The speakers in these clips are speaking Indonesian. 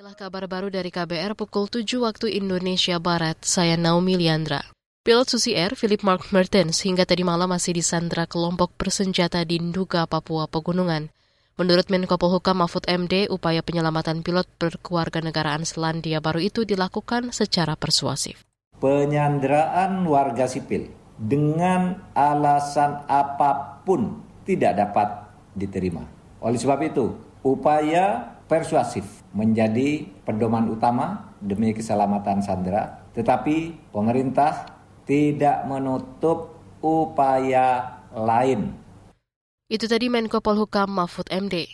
Inilah kabar baru dari KBR pukul 7 waktu Indonesia Barat. Saya Naomi Liandra. Pilot Susi Air, Philip Mark Mertens, hingga tadi malam masih disandra kelompok bersenjata di Nduga, Papua Pegunungan. Menurut Menko Polhukam Mahfud MD, upaya penyelamatan pilot berkewarganegaraan Selandia Baru itu dilakukan secara persuasif. Penyanderaan warga sipil dengan alasan apa pun tidak dapat diterima. Oleh sebab itu, upaya persuasif menjadi pedoman utama demi keselamatan sandera, tetapi pemerintah tidak menutup upaya lain. Itu tadi Menko Polhukam Mahfud MD.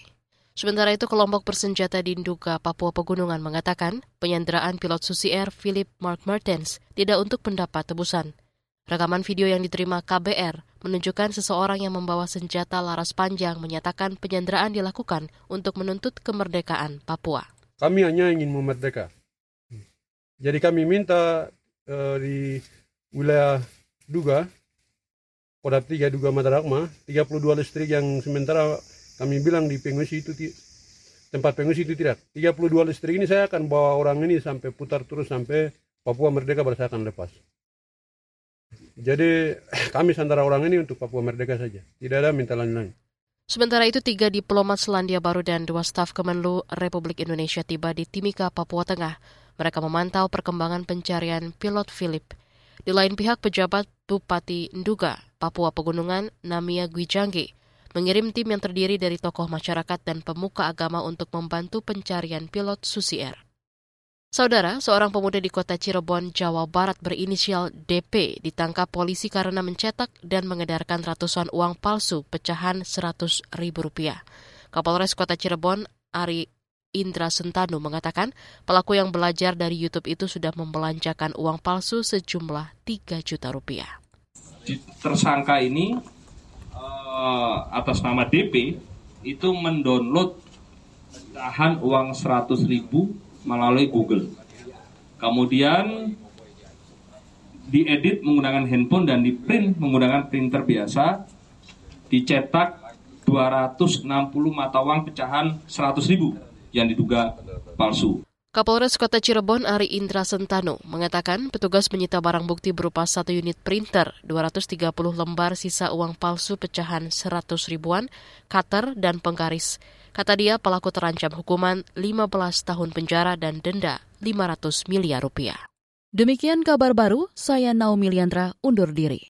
Sementara itu, kelompok bersenjata di Nduga, Papua Pegunungan mengatakan penyanderaan pilot Susi Air Philip Mark Mertens tidak untuk pendapat tebusan. Rekaman video yang diterima KBR menunjukkan seseorang yang membawa senjata laras panjang menyatakan penyanderaan dilakukan untuk menuntut kemerdekaan Papua. Kami hanya ingin memerdeka. Jadi kami minta uh, di wilayah Duga, Kodam 3 Duga Matarakma, 32 listrik yang sementara kami bilang di pengungsi itu tempat pengungsi itu tidak. 32 listrik ini saya akan bawa orang ini sampai putar terus sampai Papua merdeka baru saya akan lepas. Jadi kami santara orang ini untuk Papua Merdeka saja. Tidak ada minta lain-lain. Sementara itu, tiga diplomat Selandia Baru dan dua staf Kemenlu Republik Indonesia tiba di Timika, Papua Tengah. Mereka memantau perkembangan pencarian pilot Philip. Di lain pihak, pejabat Bupati Nduga, Papua Pegunungan, Namia Gwijangge, mengirim tim yang terdiri dari tokoh masyarakat dan pemuka agama untuk membantu pencarian pilot Susi Air. Saudara, seorang pemuda di kota Cirebon, Jawa Barat berinisial DP ditangkap polisi karena mencetak dan mengedarkan ratusan uang palsu pecahan 100 ribu rupiah. Kapolres Kota Cirebon, Ari Indra Sentanu mengatakan pelaku yang belajar dari YouTube itu sudah membelanjakan uang palsu sejumlah 3 juta rupiah. Tersangka ini uh, atas nama DP itu mendownload pecahan uang 100 ribu melalui Google. Kemudian diedit menggunakan handphone dan diprint menggunakan printer biasa, dicetak 260 mata uang pecahan 100 ribu yang diduga palsu. Kapolres Kota Cirebon Ari Indra Sentano mengatakan petugas menyita barang bukti berupa satu unit printer, 230 lembar sisa uang palsu pecahan 100 ribuan, cutter, dan penggaris. Kata dia pelaku terancam hukuman 15 tahun penjara dan denda 500 miliar rupiah. Demikian kabar baru, saya Naomi Liandra undur diri.